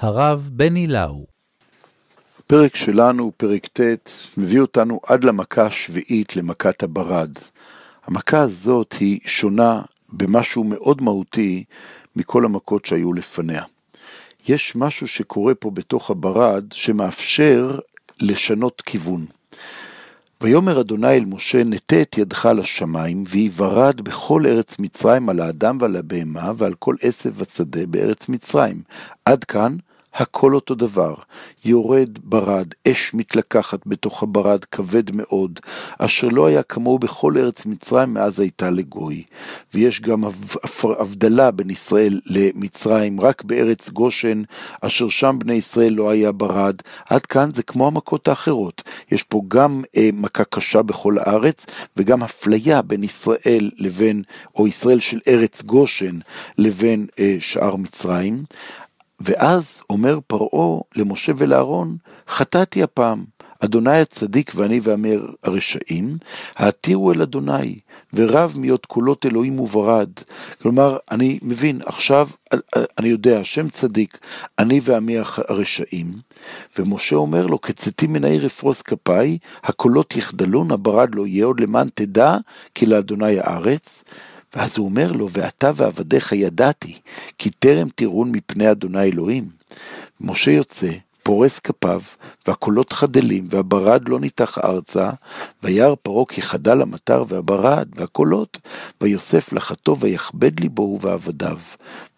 הרב בני לאו. הפרק שלנו, פרק ט', מביא אותנו עד למכה השביעית, למכת הברד. המכה הזאת היא שונה במשהו מאוד מהותי מכל המכות שהיו לפניה. יש משהו שקורה פה בתוך הברד שמאפשר לשנות כיוון. ויאמר אדוני אל משה, נטה את ידך לשמיים, ויברד בכל ארץ מצרים על האדם ועל הבהמה ועל כל עשב השדה בארץ מצרים. עד כאן הכל אותו דבר. יורד ברד, אש מתלקחת בתוך הברד, כבד מאוד, אשר לא היה כמוהו בכל ארץ מצרים מאז הייתה לגוי. ויש גם הבדלה בין ישראל למצרים, רק בארץ גושן, אשר שם בני ישראל לא היה ברד. עד כאן זה כמו המכות האחרות. יש פה גם אה, מכה קשה בכל הארץ, וגם אפליה בין ישראל לבין, או ישראל של ארץ גושן, לבין אה, שאר מצרים. ואז אומר פרעה למשה ולאהרון, חטאתי הפעם, אדוני הצדיק ואני ועמי הרשעים, העתירו אל אדוני, ורב מהיות קולות אלוהים וברד. כלומר, אני מבין, עכשיו אני יודע, השם צדיק, אני ועמי הרשעים, ומשה אומר לו, כצאתי מן העיר אפרוש כפיי, הקולות יחדלון, הברד לא יהיה עוד למען תדע, כי לאדוני הארץ. ואז הוא אומר לו, ואתה ועבדיך ידעתי, כי טרם תירון מפני אדוני אלוהים. משה יוצא, פורס כפיו, והקולות חדלים, והברד לא ניתח ארצה, וירא פרעה כי חדל המטר והברד, והקולות, ויוסף לחתו, ויכבד ליבו ובעבדיו,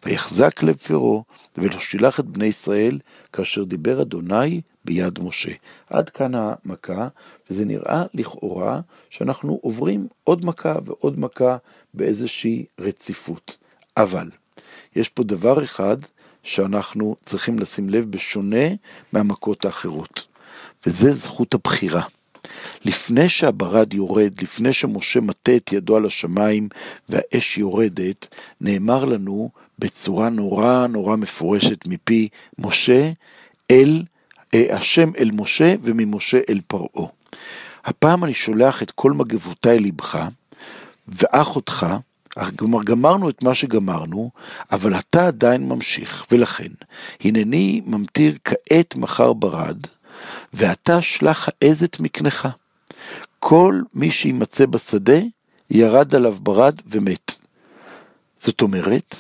ויחזק לב פרעה, ולא שילח את בני ישראל, כאשר דיבר אדוני ביד משה. עד כאן המכה, וזה נראה לכאורה שאנחנו עוברים עוד מכה ועוד מכה באיזושהי רציפות. אבל, יש פה דבר אחד שאנחנו צריכים לשים לב בשונה מהמכות האחרות, וזה זכות הבחירה. לפני שהברד יורד, לפני שמשה מטה את ידו על השמיים והאש יורדת, נאמר לנו בצורה נורא נורא מפורשת מפי משה אל, אה, השם אל משה וממשה אל פרעה. הפעם אני שולח את כל מגבותיי לבך, ואח אותך, כלומר גמרנו את מה שגמרנו, אבל אתה עדיין ממשיך, ולכן, הנני ממטיר כעת מחר ברד, ואתה שלח העזת מקנך. כל מי שימצא בשדה, ירד עליו ברד ומת. זאת אומרת,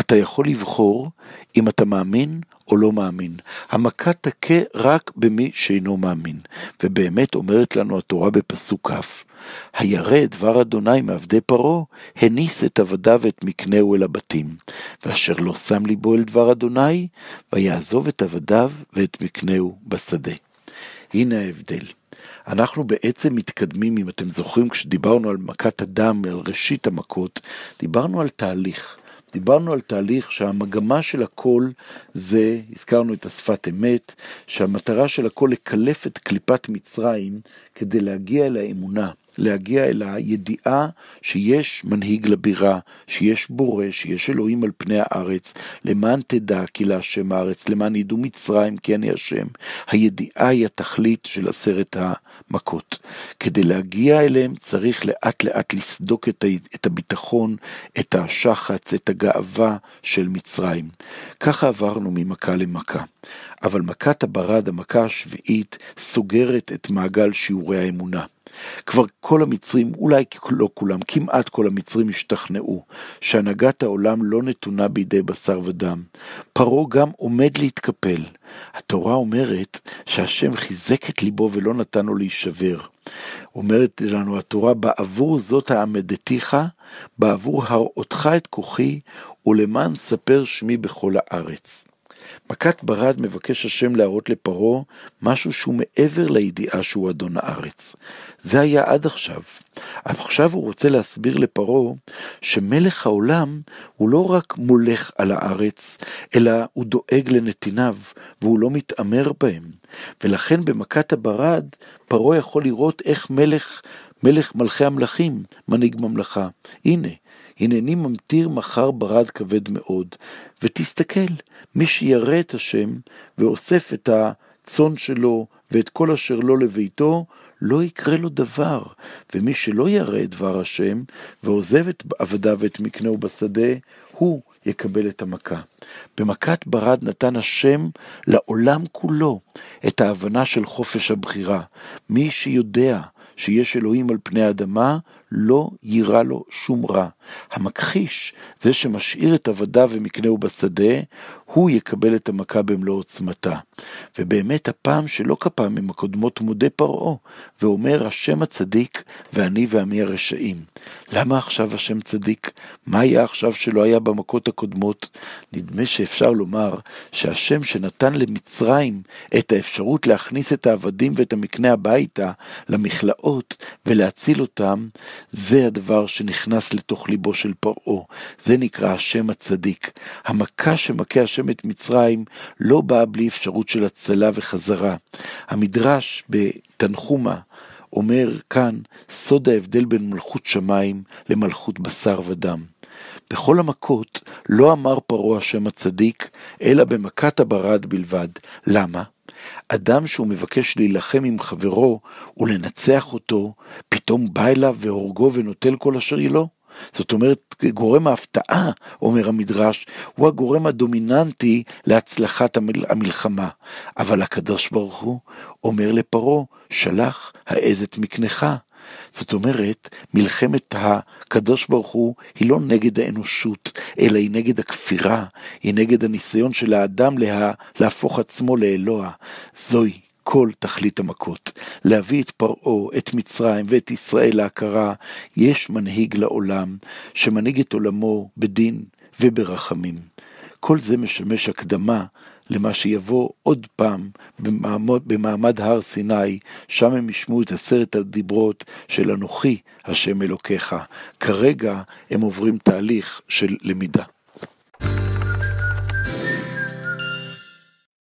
אתה יכול לבחור אם אתה מאמין או לא מאמין. המכה תכה רק במי שאינו מאמין. ובאמת אומרת לנו התורה בפסוק כ', הירא דבר אדוני מעבדי פרעה, הניס את עבדיו ואת מקנהו אל הבתים. ואשר לא שם ליבו אל דבר אדוני, ויעזוב את עבדיו ואת מקנהו בשדה. הנה ההבדל. אנחנו בעצם מתקדמים, אם אתם זוכרים, כשדיברנו על מכת הדם, על ראשית המכות, דיברנו על תהליך. דיברנו על תהליך שהמגמה של הכל זה, הזכרנו את השפת אמת, שהמטרה של הכל לקלף את קליפת מצרים כדי להגיע אל האמונה. להגיע אל הידיעה שיש מנהיג לבירה, שיש בורא, שיש אלוהים על פני הארץ, למען תדע כי להשם הארץ, למען ידעו מצרים כי אני השם. הידיעה היא התכלית של עשרת המכות. כדי להגיע אליהם צריך לאט לאט לסדוק את הביטחון, את השחץ, את הגאווה של מצרים. ככה עברנו ממכה למכה. אבל מכת הברד, המכה השביעית, סוגרת את מעגל שיעורי האמונה. כבר כל המצרים, אולי לא כולם, כמעט כל המצרים השתכנעו שהנהגת העולם לא נתונה בידי בשר ודם. פרעה גם עומד להתקפל. התורה אומרת שהשם חיזק את ליבו ולא נתן לו להישבר. אומרת לנו התורה, בעבור זאת העמדתיך, בעבור הראותך את כוחי, ולמען ספר שמי בכל הארץ. מכת ברד מבקש השם להראות לפרעה משהו שהוא מעבר לידיעה שהוא אדון הארץ. זה היה עד עכשיו. אבל עכשיו הוא רוצה להסביר לפרעה שמלך העולם הוא לא רק מולך על הארץ, אלא הוא דואג לנתיניו, והוא לא מתעמר בהם. ולכן במכת הברד, פרעה יכול לראות איך מלך, מלך מלכי המלכים, מנהיג ממלכה. הנה, הנני ממטיר מחר ברד כבד מאוד, ותסתכל, מי שירא את השם ואוסף את הצאן שלו ואת כל אשר לו לביתו, לא יקרה לו דבר, ומי שלא ירא את דבר השם, ועוזב את עבדיו ואת מקנהו בשדה, הוא יקבל את המכה. במכת ברד נתן השם לעולם כולו את ההבנה של חופש הבחירה. מי שיודע שיש אלוהים על פני האדמה, לא יירא לו שום רע. המכחיש, זה שמשאיר את עבדיו ומקנהו בשדה, הוא יקבל את המכה במלוא עוצמתה. ובאמת הפעם שלא כפעמים הקודמות מודה פרעה, ואומר השם הצדיק ואני ועמי הרשעים. למה עכשיו השם צדיק? מה היה עכשיו שלא היה במכות הקודמות? נדמה שאפשר לומר שהשם שנתן למצרים את האפשרות להכניס את העבדים ואת המקנה הביתה למכלאות ולהציל אותם, זה הדבר שנכנס לתוך ליבו של פרעה. זה נקרא השם הצדיק. המכה שמכה השם את מצרים לא באה בלי אפשרות של הצלה וחזרה. המדרש בתנחומה אומר כאן סוד ההבדל בין מלכות שמיים למלכות בשר ודם. בכל המכות לא אמר פרעה השם הצדיק, אלא במכת הברד בלבד. למה? אדם שהוא מבקש להילחם עם חברו ולנצח אותו, פתאום בא אליו והורגו ונוטל כל אשר יהיה לו? זאת אומרת, גורם ההפתעה, אומר המדרש, הוא הגורם הדומיננטי להצלחת המלחמה. אבל הקדוש ברוך הוא אומר לפרעה, שלח העז את מקנך. זאת אומרת, מלחמת הקדוש ברוך הוא היא לא נגד האנושות, אלא היא נגד הכפירה, היא נגד הניסיון של האדם לה, להפוך עצמו לאלוה. זוהי כל תכלית המכות, להביא את פרעה, את מצרים ואת ישראל להכרה, יש מנהיג לעולם, שמנהיג את עולמו בדין וברחמים. כל זה משמש הקדמה למה שיבוא עוד פעם במעמד, במעמד הר סיני, שם הם ישמעו את עשרת הדיברות של אנוכי השם אלוקיך. כרגע הם עוברים תהליך של למידה.